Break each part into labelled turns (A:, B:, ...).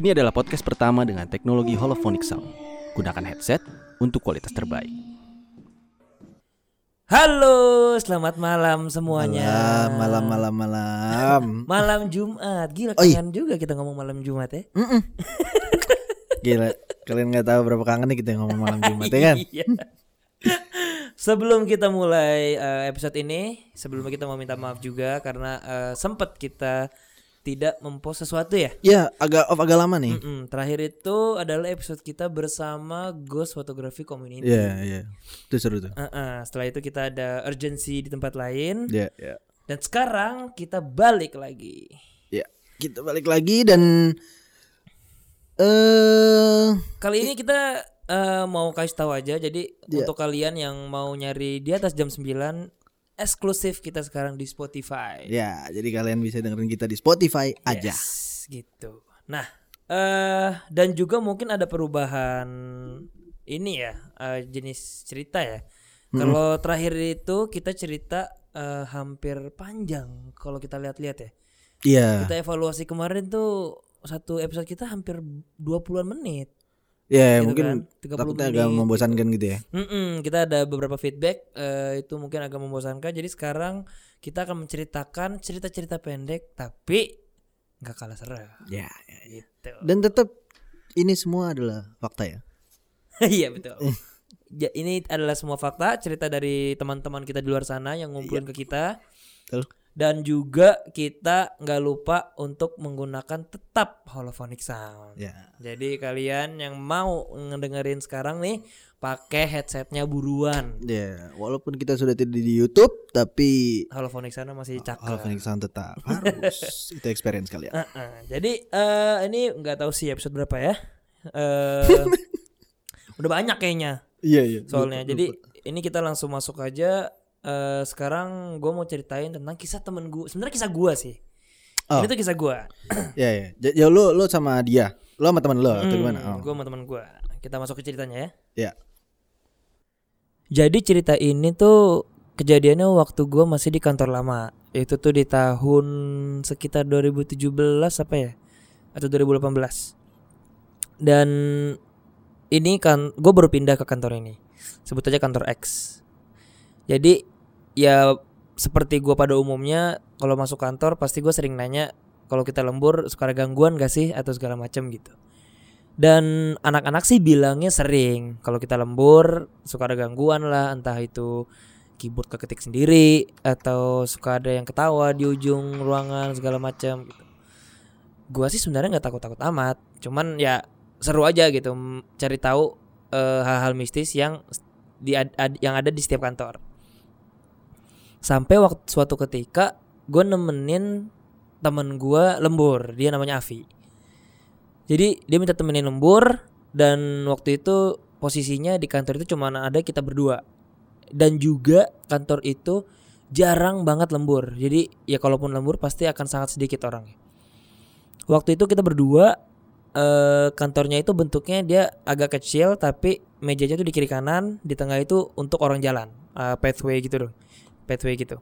A: Ini adalah podcast pertama dengan teknologi holophonic sound. Gunakan headset untuk kualitas terbaik.
B: Halo, selamat malam semuanya.
C: Malam, malam, malam, malam.
B: Malam Jumat. Gila
C: Oh, iya.
B: kangen juga kita ngomong malam Jumat ya.
C: Mm-mm. Gila, kalian nggak tahu berapa kangen nih kita ngomong malam Jumat ya kan?
B: Iya. Sebelum kita mulai eh, episode ini, sebelumnya kita mau minta maaf juga karena eh, sempat kita tidak mempost sesuatu ya.
C: Ya, agak off agak lama nih.
B: Mm-mm. Terakhir itu adalah episode kita bersama Ghost Photography Community.
C: Iya, iya. Itu seru tuh.
B: Uh-uh. Setelah itu kita ada urgency di tempat lain
C: Iya, iya.
B: dan sekarang kita balik lagi.
C: Ya, kita balik lagi dan eh
B: Kali ini kita eh, mau kasih tahu aja jadi
C: Iya.
B: untuk kalian yang mau nyari di atas jam 9 eksklusif kita sekarang di Spotify.
C: ya, jadi kalian bisa dengerin kita di Spotify aja.
B: Yes, gitu. Nah, eh dan juga mungkin ada perubahan ini ya, eh, jenis cerita ya. Kalau terakhir itu kita cerita eh, hampir panjang kalau kita lihat-lihat ya.
C: Iya.
B: Kita evaluasi kemarin tuh satu episode kita hampir 20-an menit.
C: Ya,
B: gitu
C: mungkin
B: kan, 30
C: takutnya agak membosankan gitu ya.
B: Mm-mm, kita ada beberapa feedback eh, itu mungkin agak membosankan. Jadi sekarang kita akan menceritakan cerita-cerita pendek tapi nggak kalah seru.
C: Ya, ya, ya.
B: Gitu.
C: Dan tetap ini semua adalah fakta ya.
B: Iya betul. Ja, ini adalah semua fakta cerita dari teman-teman kita di luar sana yang ngumpulin ke kita.
C: Betul.
B: Dan juga kita nggak lupa untuk menggunakan tetap holophonic sound.
C: Ya.
B: Jadi kalian yang mau ngedengerin sekarang nih pakai headsetnya buruan.
C: Ya, walaupun kita sudah tidak di YouTube tapi
B: Holophonic sound masih cakep.
C: Holophonic Sound tetap harus itu experience kalian.
B: Heeh. Jadi eh ini nggak tahu sih episode berapa ya. Eh udah banyak kayaknya
C: Iya, iya.
B: soalnya. Jadi ini kita langsung masuk aja. Eh sekarang gue mau ceritain tentang kisah temen gue. Sebenarnya kisah gue sih.
C: Oh.
B: Ini tuh kisah gue.
C: Ya ya. Ya lu lu sama dia. Lu sama teman lu atau gimana? Oh.
B: Gue Hmm, sama temen gue. Kita masuk ke ceritanya ya.
C: Ya.
B: Jadi cerita ini tuh kejadiannya waktu gue masih di kantor lama. Itu tuh di tahun sekitar 2017 apa ya? Atau 2018. Dan ini kan gue baru pindah ke kantor ini. Sebut aja kantor X. Jadi ya seperti gue pada umumnya kalau masuk kantor pasti gue sering nanya kalau kita lembur suka ada gangguan gak sih atau segala macam gitu. Dan anak-anak sih bilangnya sering kalau kita lembur suka ada gangguan lah entah itu keyboard keketik sendiri atau suka ada yang ketawa di ujung ruangan segala macam gitu. Gua sih sebenarnya nggak takut-takut amat, cuman ya seru aja gitu cari tahu eh, hal-hal mistis yang di ad- ad- yang ada di setiap kantor. Sampai waktu suatu ketika gue nemenin temen gua lembur, dia namanya Avi. Jadi dia minta temenin lembur dan waktu itu posisinya di kantor itu cuma ada kita berdua. Dan juga kantor itu jarang banget lembur. Jadi ya kalaupun lembur pasti akan sangat sedikit orangnya. Waktu itu kita berdua eh, kantornya itu bentuknya dia agak kecil tapi mejanya tuh di kiri kanan, di tengah itu untuk orang jalan, eh, pathway gitu loh. Pathway gitu.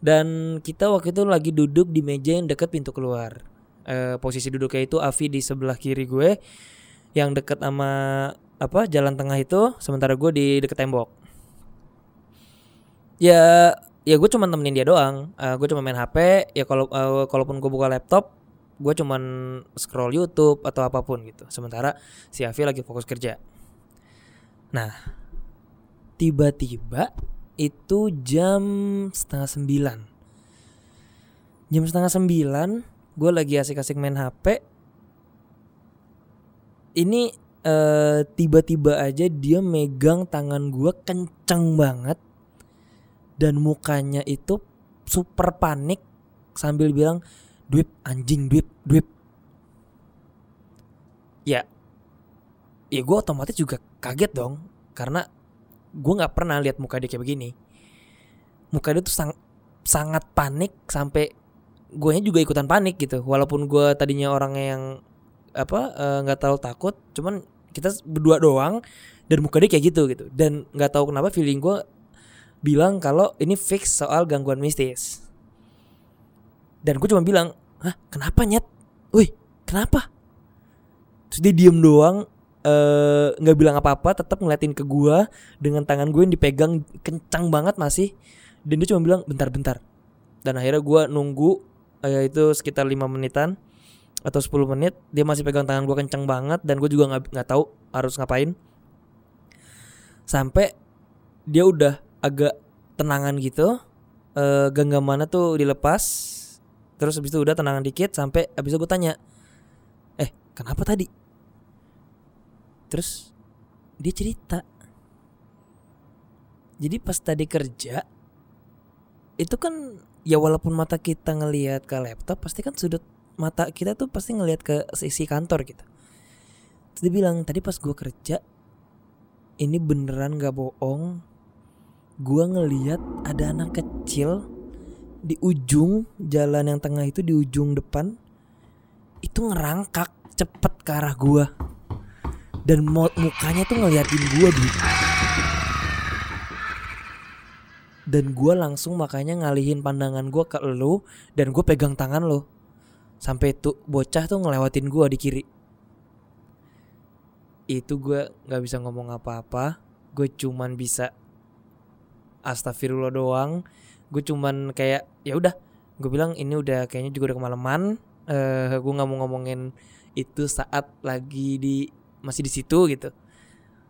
B: Dan kita waktu itu lagi duduk di meja yang dekat pintu keluar. Eh, posisi duduknya itu Avi di sebelah kiri gue yang deket sama apa jalan tengah itu sementara gue di deket tembok. Ya ya gue cuma temenin dia doang. Eh, gue cuma main HP ya kalau eh, kalaupun gue buka laptop gue cuman scroll YouTube atau apa pun gitu. Sementara si Avi lagi fokus kerja. Nah tiba-tiba itu jam setengah sembilan. Jam setengah sembilan gue lagi asik-asik main HP ini eh, tiba-tiba aja dia megang tangan gue kenceng banget dan mukanya itu super panik sambil bilang duit anjing duit duit. Ya ya gue otomatis juga kaget dong karena gue nggak pernah lihat muka dia kayak begini. Muka dia tuh sang- sangat panik sampai guanya juga ikutan panik gitu. Walaupun gue tadinya orangnya yang apa eh, nggak terlalu takut cuman kita berdua doang dan muka dia kayak gitu gitu. Dan nggak tahu kenapa feeling gue bilang kalau ini fix soal gangguan mistis. Dan gue cuma bilang hah kenapa nyet? Wih kenapa? Terus dia diem doang eh, nggak bilang apa-apa tetap ngeliatin ke gua dengan tangan gue yang dipegang kencang banget masih. Dan dia cuma bilang bentar-bentar dan akhirnya gua nunggu eh, itu sekitar lima menitan atau 10 menit dia masih pegang tangan gua kencang banget dan gue juga nggak nggak tahu harus ngapain. Sampai dia udah agak tenangan gitu eh genggamannya tuh dilepas. Terus habis itu udah tenangan dikit sampai habis itu gue tanya eh kenapa tadi terus dia cerita. Jadi pas tadi kerja itu kan ya walaupun mata kita ngelihat ke laptop pasti kan sudut mata kita tuh pasti ngelihat ke sisi kantor gitu. Terus dia bilang tadi pas gua kerja ini beneran gak bohong. Gua ngeliat ada anak kecil di ujung jalan yang tengah itu di ujung depan itu ngerangkak cepet ke arah gua dan mukanya tuh ngeliatin gua di dan gua langsung makanya ngalihin pandangan gua ke lu dan gue pegang tangan lo sampai tuh bocah tuh ngelewatin gua di kiri. Itu gua nggak bisa ngomong apa-apa. Gue cuman bisa astagfirullah doang. Gue cuman kayak ya udah. Gue bilang ini udah kayaknya juga udah kemalaman. Eh gue nggak mau ngomongin itu saat lagi di masih di situ gitu.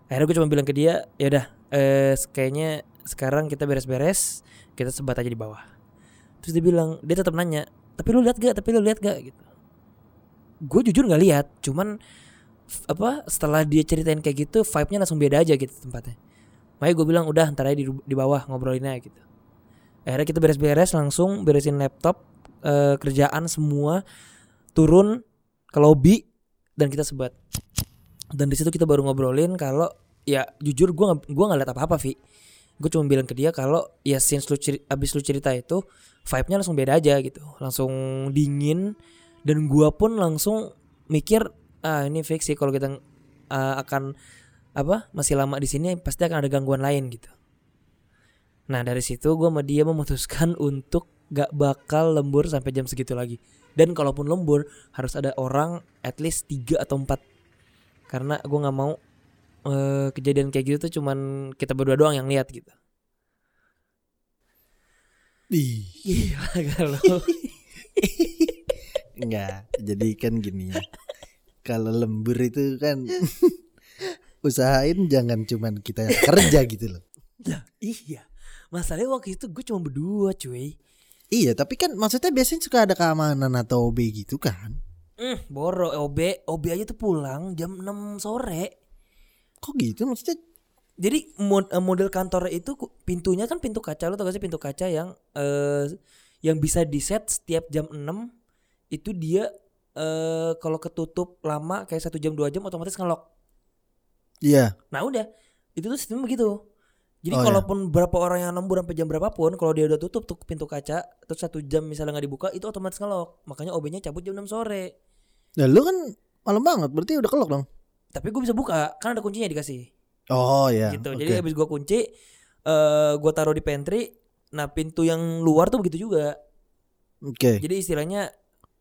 B: Akhirnya gue cuma bilang ke dia ya udah eh kayaknya sekarang kita beres-beres kita sebat aja di bawah. Terus dia bilang dia tetap nanya tapi lu lihat gak? Tapi lu lihat gak? Gitu. Gue jujur nggak lihat cuman apa setelah dia ceritain kayak gitu vibe-nya langsung beda aja gitu tempatnya. Makanya gue bilang udah ntar aja di, di bawah ngobrolinnya gitu. Akhirnya kita beres-beres langsung beresin laptop eh, kerjaan semua turun ke lobby dan kita sebat dan di situ kita baru ngobrolin kalau ya jujur gue gua nggak liat apa apa Vi. Gue cuma bilang ke dia kalau ya since lu ceri, abis lu cerita itu vibe-nya langsung beda aja gitu. Langsung dingin dan gua pun langsung mikir ah ini fix sih kalau kita uh, akan apa masih lama di sini pasti akan ada gangguan lain gitu. Nah dari situ gua sama dia memutuskan untuk gak bakal lembur sampai jam segitu lagi. Dan kalaupun lembur harus ada orang at least tiga atau empat karena gua nggak mau eh, kejadian kayak gitu tuh cuman kita berdua doang yang lihat gitu
C: Ih,
B: gila kalau
C: enggak. Jadi kan gini ya. Kalau lembur itu kan usahain jangan cuman kita yang kerja gitu loh.
B: Lah, iya masalahnya waktu itu gue cuma berdua cuy
C: Iya, tapi kan maksudnya biasanya suka ada keamanan atau OB gitu kan.
B: Hmm, boro OB, OB aja tuh pulang jam 6 sore.
C: Kok gitu maksudnya?
B: Jadi mod- eh, model kantor itu pintunya kan pintu kaca lo tau gak sih pintu kaca yang eh yang bisa di set setiap jam 6 itu dia eh kalau ketutup lama kayak satu jam dua jam otomatis ngelok.
C: Iya.
B: Nah udah itu tuh sistemnya begitu. Jadi
C: Oh, iya.
B: kalaupun berapa orang yang lembur sampai jam berapapun kalau dia udah tutup tuh pintu kaca terus satu jam misalnya nggak dibuka itu otomatis ngelok. Makanya OB-nya cabut jam 6 sore.
C: Nah, lu kan malam banget, berarti udah kelok dong.
B: Tapi gue bisa buka kan ada kuncinya dikasih.
C: Oh ya.
B: gitu.
C: oke.
B: Jadi habis gua kunci eh gua taruh di pantry. Nah, pintu yang luar tuh begitu juga.
C: Oke.
B: Jadi istilahnya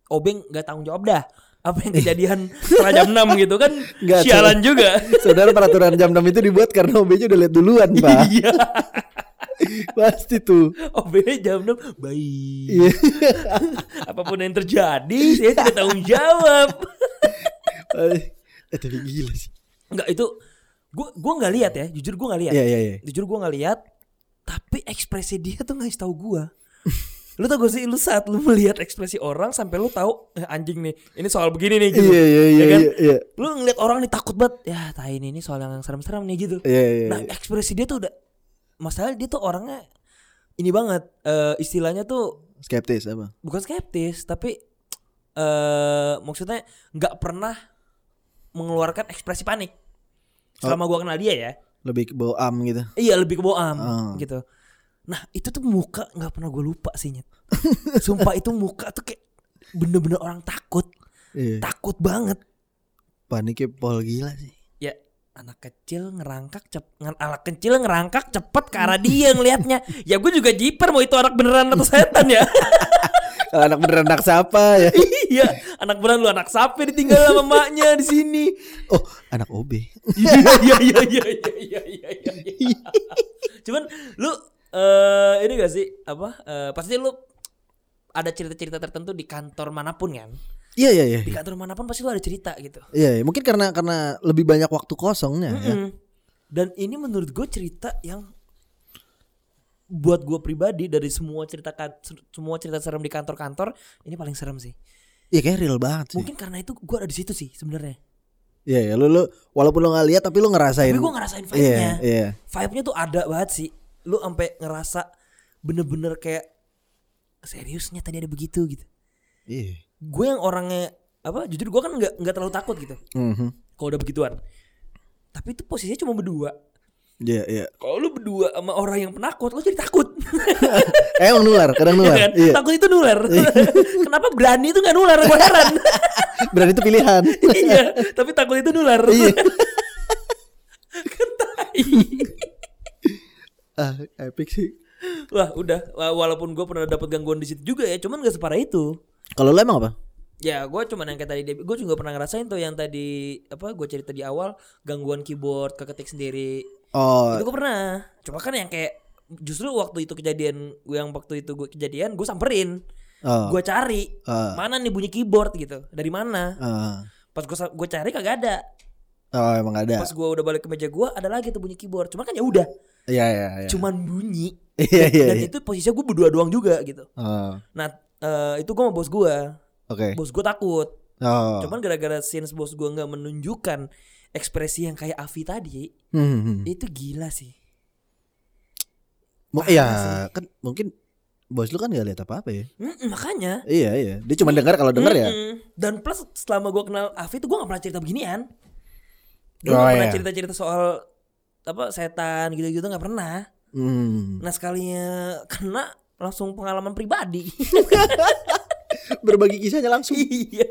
B: obeng nggak tanggung jawab dah. Apa yang kejadian setelah jam 6 gitu kan
C: Nggak,
B: sialan juga.
C: Saudara peraturan jam 6 itu dibuat karena OB-nya udah lihat duluan, Pak.
B: Iya.
C: Pasti tuh.
B: OB jam 6 baik.
C: Iya.
B: Apa pun yang terjadi saya tidak tanggung jawab.
C: eh tapi gila sih.
B: Enggak itu gua gua nggak lihat ya, jujur gua nggak lihat.
C: Iya, iya, iya.
B: Jujur gua nggak lihat. Tapi ekspresi dia tuh ngasih tahu gua. lu tau gak sih lu saat lu melihat ekspresi orang sampai lu tahu eh, anjing nih ini soal begini nih gitu
C: Iya, iya, iya,
B: Ya kan?
C: iya, iya.
B: lu ngeliat orang nih takut banget ya tai ini, ini soal yang serem-serem nih gitu
C: Iya, iya.
B: nah
C: iya.
B: ekspresi dia tuh udah masalah dia tuh orangnya ini banget eh, istilahnya tuh
C: Skeptis apa?
B: bukan skeptis tapi eh maksudnya nggak pernah mengeluarkan ekspresi panik selama gua kenal dia ya
C: Lebih ke boam gitu.
B: iya lebih ke boam
C: Oh.
B: gitu nah itu tuh muka nggak pernah gue lupa sih Nyet. sumpah itu muka tuh kayak bener-bener orang takut
C: Iya.
B: takut banget
C: Paniknya pol gila sih.
B: Anak kecil ngerangkak cep anak kecil ngerangkak cepet ke arah dia ngelihatnya ya gue juga jiper mau itu anak beneran atau setan ya
C: Kalau anak beneran anak siapa ya?
B: iya, anak beran lu anak sapi ditinggal sama maknya di sini.
C: Oh, anak OB.
B: Iya iya iya iya iya iya iya. iya. Cuman lu eh ini gak sih apa? eh, pasti lu ada cerita-cerita tertentu di kantor mana pun kan?
C: Iya iya iya.
B: Di kantor mana pun pasti lu ada cerita gitu.
C: Iya, iya. mungkin karena karena lebih banyak waktu kosongnya ya.
B: Mm-mm. Dan ini menurut gue cerita yang buat gue pribadi dari semua cerita kan- semua cerita serem di kantor-kantor ini paling serem sih.
C: Iya kayak real banget sih.
B: Mungkin karena itu gue ada di situ sih sebenarnya.
C: Iya ya, lu lu walaupun lu nggak lihat tapi lu ngerasain.
B: Tapi gue ngerasain
C: Iya,
B: vibe-nya.
C: iya.
B: Vibe-nya tuh ada banget sih. Lu sampai ngerasa bener-bener kayak seriusnya tadi ada begitu gitu.
C: Iya.
B: Gue yang orangnya apa? Jujur gue kan nggak nggak terlalu takut gitu.
C: Mhm.
B: Kalau udah begituan. Tapi itu posisinya cuma berdua.
C: Iya, iya.
B: Kalau lu berdua sama orang yang penakut, lu jadi takut.
C: Eh, Emang nular, kadang
B: Iya
C: nular.
B: kan?
C: Iya.
B: Takut itu nular. Kenapa berani itu nggak nular? Gue heran.
C: Berarti itu pilihan.
B: iya, tapi takut itu nular.
C: Iya.
B: Kan tai.
C: ah, epic sih.
B: Wah, udah. Walaupun gue pernah dapat gangguan di situ juga ya, cuman gak separah itu.
C: Kalau lu emang apa?
B: Ya, gue cuman yang kayak tadi, gue juga pernah ngerasain tuh yang tadi apa? Gue cerita di awal gangguan keyboard, keketik sendiri.
C: Oh,
B: Itu gue pernah. Cuma kan yang kayak justru waktu itu kejadian, gue yang waktu itu gue kejadian, gue samperin,
C: oh,
B: gue cari
C: Ah.
B: mana nih bunyi keyboard gitu, dari mana?
C: ah.
B: Pas gue gue cari kagak ada.
C: oh emang ada.
B: Pas gue udah balik ke meja gue ada lagi tuh bunyi keyboard. Cuma kan ya udah,
C: Iya, iya, iya.
B: cuman bunyi.
C: Iya, iya,
B: Dan
C: iya.
B: itu posisinya gue berdua doang juga gitu.
C: Oh,
B: Nah eh, itu gue sama bos gue,
C: Oke.
B: bos gue takut.
C: Oh.
B: Cuman gara-gara since bos gue nggak menunjukkan ekspresi yang kayak Avi tadi,
C: Hmm, hmm.
B: itu gila sih.
C: Mu- Iya, kan mungkin bos lu kan gak lihat apa-apa ya.
B: Mm-mm, makanya.
C: Iya, iya. Dia cuma dengar kalau dengar ya.
B: Mm-mm. Dan plus selama gue kenal Avi tuh gue gak pernah cerita beginian. Gue
C: Oh,
B: gak pernah
C: iya.
B: cerita-cerita soal apa setan gitu-gitu nggak pernah.
C: Hmm.
B: Nah sekalinya kena langsung pengalaman pribadi.
C: Berbagi kisahnya langsung.
B: iya.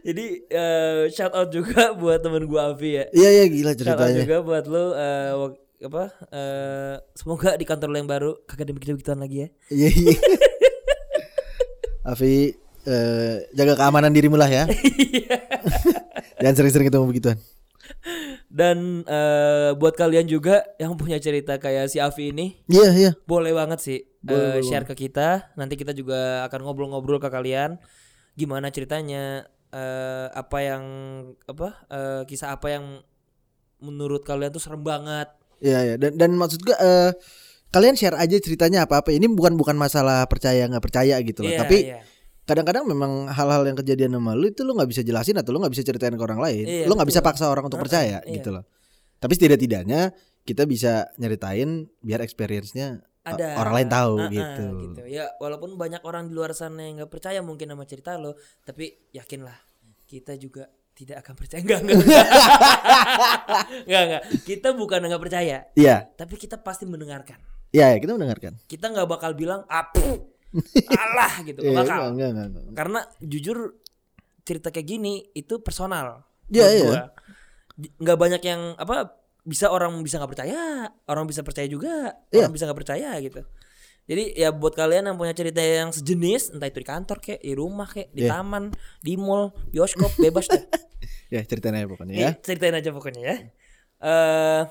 B: Jadi eh, shout out juga buat temen gue Avi ya.
C: Iya, iya gila
B: Shout out
C: ceritanya.
B: juga buat lu eh, wak- apa eh, semoga di kantor lo yang baru kagak ada begitu-begituan lagi ya.
C: Iya, iya. Afi eh, jaga keamanan dirimu lah ya. Jangan sering-sering ketemu begituan.
B: Dan eh, buat kalian juga yang punya cerita kayak si Avi ini
C: Iya, iya.
B: boleh banget sih
C: Boleh,
B: eh,
C: boleh,
B: share ke kita. Nanti kita juga akan ngobrol-ngobrol ke kalian gimana ceritanya eh, apa yang apa eh, kisah apa yang menurut kalian tuh serem banget.
C: Iya, iya. Dan dan maksud gua eh, kalian share aja ceritanya apa-apa. Ini bukan bukan masalah percaya nggak percaya gitu loh.
B: Iya,
C: Tapi
B: iya.
C: Kadang-kadang memang hal-hal yang kejadian sama lu itu lu nggak bisa jelasin atau lu nggak bisa ceritain ke orang lain.
B: Iya,
C: lu nggak bisa paksa orang untuk percaya
B: iya.
C: gitu loh. Tapi setidak-tidaknya kita bisa nyeritain biar experience-nya uh,
B: ada
C: orang lain tahu
B: Ah, ah,
C: gitu.
B: gitu. Ya walaupun banyak orang di luar sana yang nggak percaya mungkin sama cerita lo, tapi yakinlah kita juga tidak akan percaya enggak enggak enggak enggak kita bukan nggak percaya
C: Iya,
B: tapi kita pasti mendengarkan
C: iya kita mendengarkan.
B: kita nggak bakal bilang apu alah gitu
C: Iya,
B: bakal
C: enggak, enggak, enggak.
B: karena jujur cerita kayak gini itu personal
C: Iya,
B: buat
C: iya.
B: J- nggak banyak yang apa bisa orang bisa nggak percaya orang bisa percaya juga
C: Iya.
B: orang bisa nggak percaya gitu jadi ya buat kalian yang punya cerita yang sejenis entah itu di kantor kayak di rumah kayak di
C: Iya.
B: taman di mall bioskop bebas deh
C: Ya, ceritain aja pokoknya
B: Eh,
C: ya.
B: ceritain aja pokoknya ya eh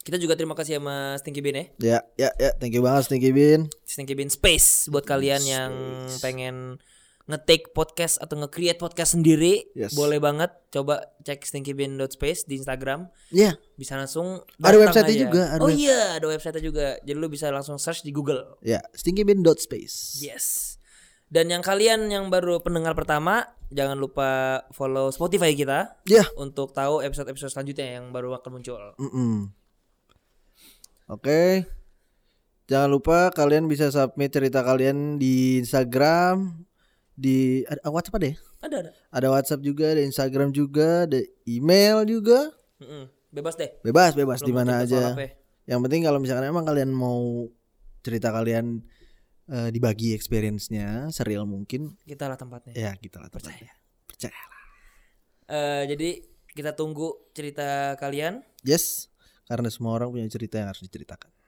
B: kita juga terima kasih sama Stinky Bean ya
C: Ya, ya, ya, thank you banget Stinky Bean.
B: Stinky Bean Space buat kalian yang pengen nge-take podcast atau nge-create podcast sendiri
C: Yes.
B: boleh banget coba cek stinkybean.space di Instagram
C: Ya,
B: bisa langsung
C: Ada website-nya
B: aja.
C: juga, ada
B: oh iya ada website juga jadi lu bisa langsung search di Google
C: ya, stinkybean.space.
B: yes dan yang kalian yang baru pendengar pertama jangan lupa follow Spotify kita
C: Ya.
B: untuk tahu episode-episode selanjutnya yang baru akan muncul
C: Mm-mm. Oke. Jangan lupa kalian bisa submit cerita kalian di Instagram, di ada ah, WhatsApp ada ya?
B: ada ada
C: Ada WhatsApp juga, ada Instagram juga, ada email juga.
B: Mm-mm. bebas deh
C: Bebas, bebas di mana aja.
B: ya?
C: Yang penting kalau misalkan emang kalian mau cerita kalian eh, dibagi experience-nya serial mungkin,
B: kita lah tempatnya
C: ya kita lah tempatnya. Percaya.
B: Eh, jadi kita tunggu cerita kalian
C: Yes, karena semua orang punya cerita yang harus diceritakan.